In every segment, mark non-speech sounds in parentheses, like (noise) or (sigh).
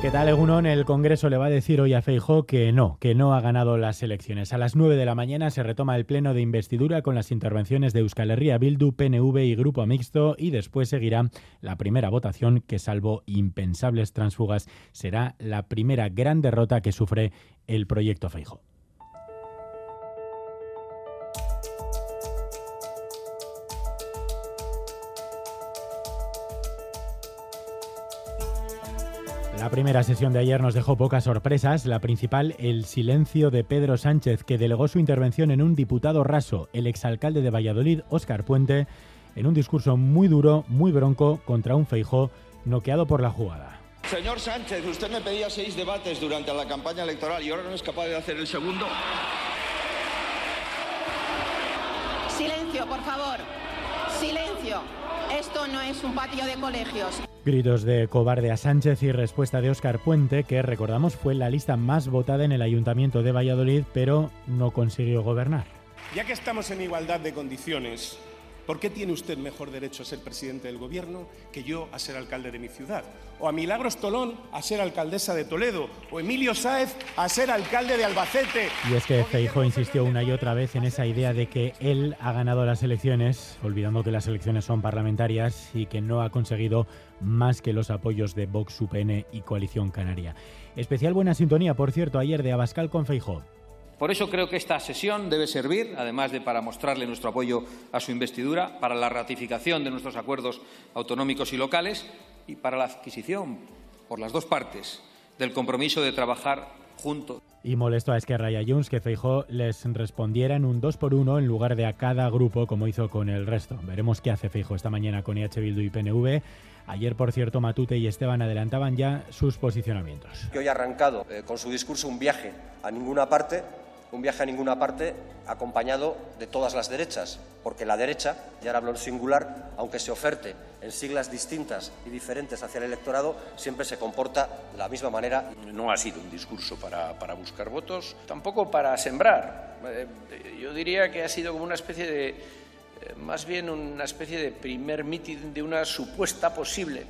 ¿Qué tal, Egunon? El Congreso le va a decir hoy a Feijó que no, que no ha ganado las elecciones. A las 9 de la mañana se retoma el pleno de investidura con las intervenciones de Euskal Herria, Bildu, PNV y Grupo Mixto y después seguirá la primera votación que, salvo impensables transfugas, será la primera gran derrota que sufre el proyecto Feijó. La primera sesión de ayer nos dejó pocas sorpresas. La principal, el silencio de Pedro Sánchez, que delegó su intervención en un diputado raso, el exalcalde de Valladolid, Óscar Puente, en un discurso muy duro, muy bronco, contra un Feijó noqueado por la jugada. Señor Sánchez, usted me pedía seis debates durante la campaña electoral y ahora no es capaz de hacer el segundo. Silencio, por favor. Silencio. Esto no es un patio de colegios. Gritos de cobarde a Sánchez y respuesta de Óscar Puente, que recordamos fue la lista más votada en el Ayuntamiento de Valladolid, pero no consiguió gobernar. Ya que estamos en igualdad de condiciones, ¿Por qué tiene usted mejor derecho a ser presidente del gobierno que yo a ser alcalde de mi ciudad? O a Milagros Tolón a ser alcaldesa de Toledo. O Emilio Sáez a ser alcalde de Albacete. Y es que Feijo insistió una y otra vez en esa idea de que él ha ganado las elecciones, olvidando que las elecciones son parlamentarias y que no ha conseguido más que los apoyos de Vox, UPN y Coalición Canaria. Especial buena sintonía, por cierto, ayer de Abascal con Feijo. Por eso creo que esta sesión debe servir, además de para mostrarle nuestro apoyo a su investidura, para la ratificación de nuestros acuerdos autonómicos y locales y para la adquisición por las dos partes del compromiso de trabajar juntos. Y molesto a Esquerra y a Junts que Feijó les respondiera en un dos por uno en lugar de a cada grupo como hizo con el resto. Veremos qué hace Feijó esta mañana con EH Bildu y PNV. Ayer, por cierto, Matute y Esteban adelantaban ya sus posicionamientos. Que hoy ha arrancado eh, con su discurso un viaje a ninguna parte un viaje a ninguna parte acompañado de todas las derechas, porque la derecha, y ahora hablo en singular, aunque se oferte en siglas distintas y diferentes hacia el electorado, siempre se comporta de la misma manera. No ha sido un discurso para, buscar votos, tampoco para sembrar. Eh, yo diría que ha sido como una especie de, eh, más bien una especie de primer mitin de una supuesta posible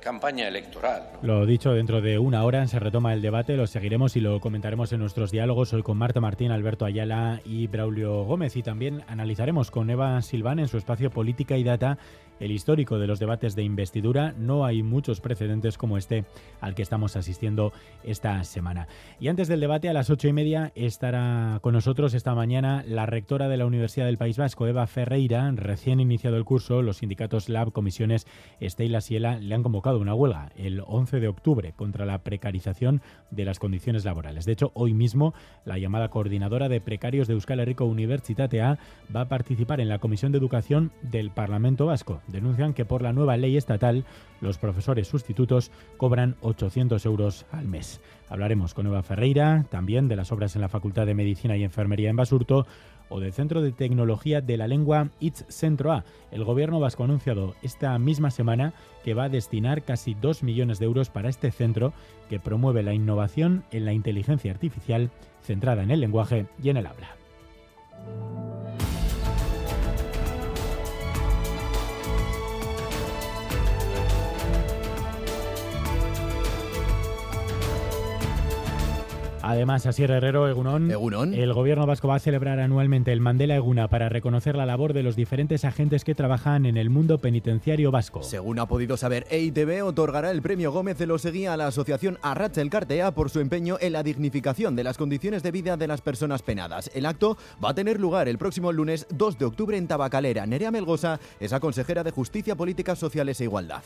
campaña electoral. Lo dicho, dentro de una hora se retoma el debate, lo seguiremos y lo comentaremos en nuestros diálogos hoy con Marta Martín, Alberto Ayala y Braulio Gómez y también analizaremos con Eva Silván en su espacio Política y Data el histórico de los debates de investidura. No hay muchos precedentes como este al que estamos asistiendo esta semana. Y antes del debate, a las ocho y media, estará con nosotros esta mañana la rectora de la Universidad del País Vasco, Eva Ferreira. Recién iniciado el curso, los sindicatos Lab, comisiones Este y La Siela le han convocado una huelga el 11 de octubre contra la precarización de las condiciones laborales. De hecho, hoy mismo la llamada coordinadora de precarios de Euskal Herriko Universitatea va a participar en la Comisión de Educación del Parlamento Vasco denuncian que por la nueva ley estatal los profesores sustitutos cobran 800 euros al mes. Hablaremos con Eva Ferreira, también de las obras en la Facultad de Medicina y Enfermería en Basurto o del Centro de Tecnología de la Lengua ITS Centro A. El gobierno vasco ha anunciado esta misma semana que va a destinar casi 2 millones de euros para este centro que promueve la innovación en la inteligencia artificial centrada en el lenguaje y en el habla. Además, Asier Herrero, Egunón, el gobierno vasco va a celebrar anualmente el Mandela Eguna para reconocer la labor de los diferentes agentes que trabajan en el mundo penitenciario vasco. Según ha podido saber EITB, otorgará el premio Gómez de Loseguía a la asociación Arrachel Cartea por su empeño en la dignificación de las condiciones de vida de las personas penadas. El acto va a tener lugar el próximo lunes 2 de octubre en Tabacalera. Nerea Melgosa es la consejera de Justicia, Políticas Sociales e Igualdad.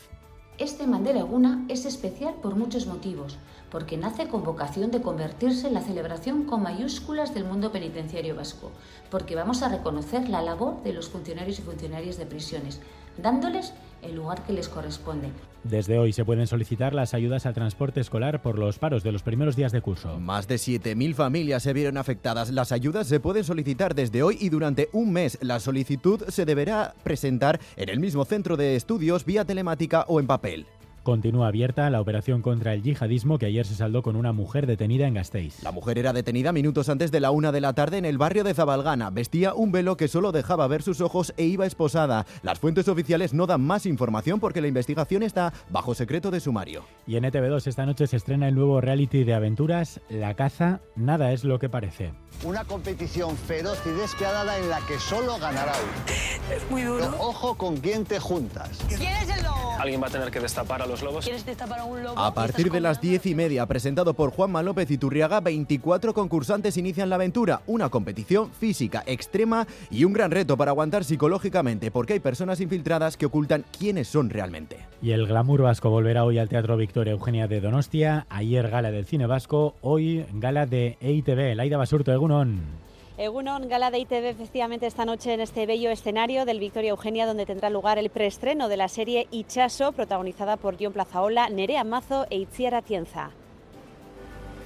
Este Mandela Eguna es especial por muchos motivos porque nace con vocación de convertirse en la celebración con mayúsculas del mundo penitenciario vasco, porque vamos a reconocer la labor de los funcionarios y funcionarias de prisiones, dándoles el lugar que les corresponde. Desde hoy se pueden solicitar las ayudas al transporte escolar por los paros de los primeros días de curso. Más de 7.000 familias se vieron afectadas. Las ayudas se pueden solicitar desde hoy y durante un mes. La solicitud se deberá presentar en el mismo centro de estudios vía telemática o en papel. Continúa abierta la operación contra el yihadismo que ayer se saldó con una mujer detenida en Gasteiz. La mujer era detenida minutos antes de la una de la tarde en el barrio de Zabalgana. Vestía un velo que solo dejaba ver sus ojos e iba esposada. Las fuentes oficiales no dan más información porque la investigación está bajo secreto de sumario. Y en ETV2 esta noche se estrena el nuevo reality de aventuras La caza, nada es lo que parece. Una competición feroz y despiadada en la que solo ganará uno. Es muy duro. Pero ojo con quién te juntas. ¿Quién es el lobo? Alguien va a tener que destapar a los lobos. ¿Quieres destapar a un lobo? A partir de las diez y media, presentado por Juanma López y Turriaga, 24 concursantes inician la aventura. Una competición física extrema y un gran reto para aguantar psicológicamente, porque hay personas infiltradas que ocultan quiénes son realmente. Y el glamour vasco volverá hoy al Teatro Victoria Eugenia de Donostia. Ayer gala del cine vasco, hoy gala de EITV. Laida Basurto, Egunon. Egunon, gala de ITV efectivamente esta noche en este bello escenario del Victoria Eugenia, donde tendrá lugar el preestreno de la serie Ichaso, protagonizada por John Plazaola, Nerea Mazo e Itziar Atienza.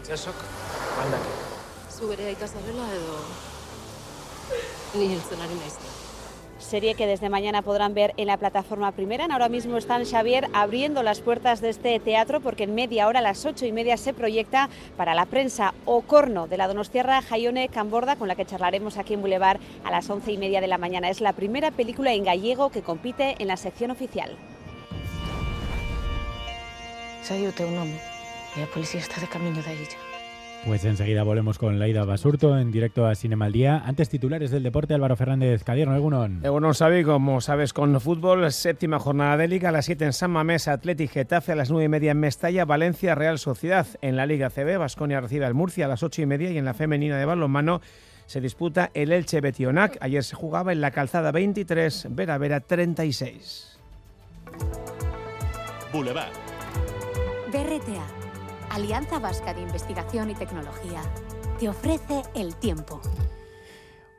Itxasok, aldak. Zu bere aita zarela edo ni. Serie que desde mañana podrán ver en la plataforma primera. Ahora mismo están Xavier abriendo las puertas de este teatro porque en media hora, a las ocho y media, se proyecta para la prensa Ocorno de la Donostierra Jaione Camborda, con la que charlaremos aquí en Boulevard a las once y media de la mañana. Es la primera película en gallego que compite en la sección oficial. Sai o teu nome e a policía está de camiño da illa. Pues enseguida volvemos con Laida Basurto en directo a Cinema al Día. Antes titulares del deporte, Álvaro Fernández Cadierno, Egunon. Egunon, Xavi, como sabes, con fútbol, séptima jornada de Liga, a las 7 en San Mamés, Athletic Getafe, a las 9 y media en Mestalla, Valencia, Real Sociedad. En la Liga CB, Vasconia recibe al Murcia a las 8 y media y en la femenina de balonmano se disputa el Elche Betionac. Ayer se jugaba en la calzada 23, Vera Vera 36. Boulevard. BRTA, Alianza Vasca de Investigación y Tecnología, te ofrece el tiempo.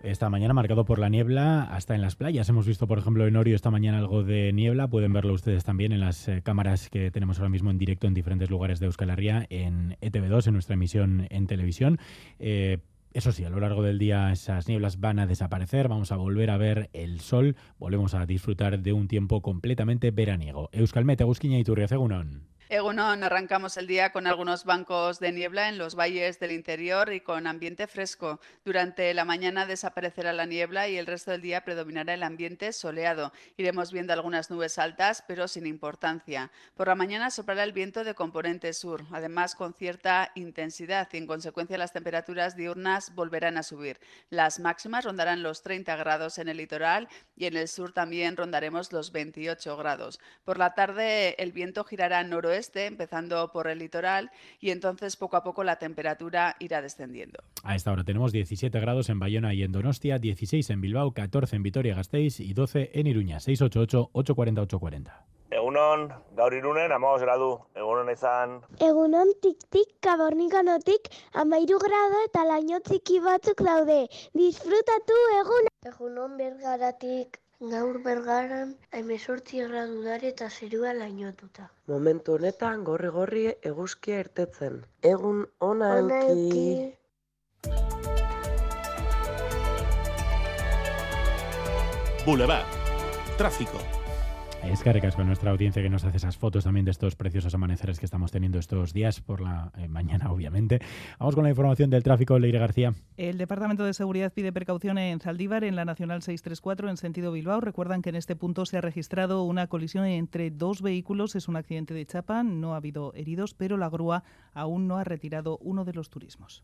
Esta mañana marcado por la niebla hasta en las playas. Hemos visto, por ejemplo, en Orio esta mañana algo de niebla. Pueden verlo ustedes también en las eh, cámaras que tenemos ahora mismo en directo en diferentes lugares de Euskal Herria, en ETV2, en nuestra emisión en televisión. Eh, eso sí, a lo largo del día esas nieblas van a desaparecer, vamos a volver a ver el sol, volvemos a disfrutar de un tiempo completamente veraniego. Euskalmet, Agusquiña y Turriacegunon. Egunon, arrancamos el día con algunos bancos de niebla en los valles del interior y con ambiente fresco. Durante la mañana desaparecerá la niebla y el resto del día predominará el ambiente soleado. Iremos viendo algunas nubes altas, pero sin importancia. Por la mañana soplará el viento de componente sur, además con cierta intensidad y en consecuencia las temperaturas diurnas volverán a subir. Las máximas rondarán los 30 grados en el litoral y en el sur también rondaremos los 28 grados. Por la tarde el viento girará noroeste empezando por el litoral, y entonces poco a poco la temperatura irá descendiendo. A esta hora tenemos 17 grados en Bayona y en Donostia, 16 en Bilbao, 14 en Vitoria-Gasteiz y 12 en Iruña. 688-840-840. Egunon, gaur irunen, amagoz gradu, egunon izan. Egunon tik-tik kabornikanotik amairu grado eta laino txiki batzuk daude. Disfrutatu egun! Egunon bergaratik gaur bergaran emezortzi gradu dare eta zerua lainotuta. Momentu honetan gorri-gorri eguzkia irtetzen. Egun ona elki. Boulevard. Tráfico. Es que con nuestra audiencia que nos hace esas fotos también de estos preciosos amaneceres que estamos teniendo estos días, por la eh, mañana (laughs) obviamente. Vamos con la información del tráfico, Leire García. El Departamento de Seguridad pide precaución en Zaldívar, en la Nacional 634, en sentido Bilbao. Recuerdan que en este punto se ha registrado una colisión entre dos vehículos. Es un accidente de chapa, no ha habido heridos, pero la grúa aún no ha retirado uno de los turismos.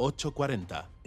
840.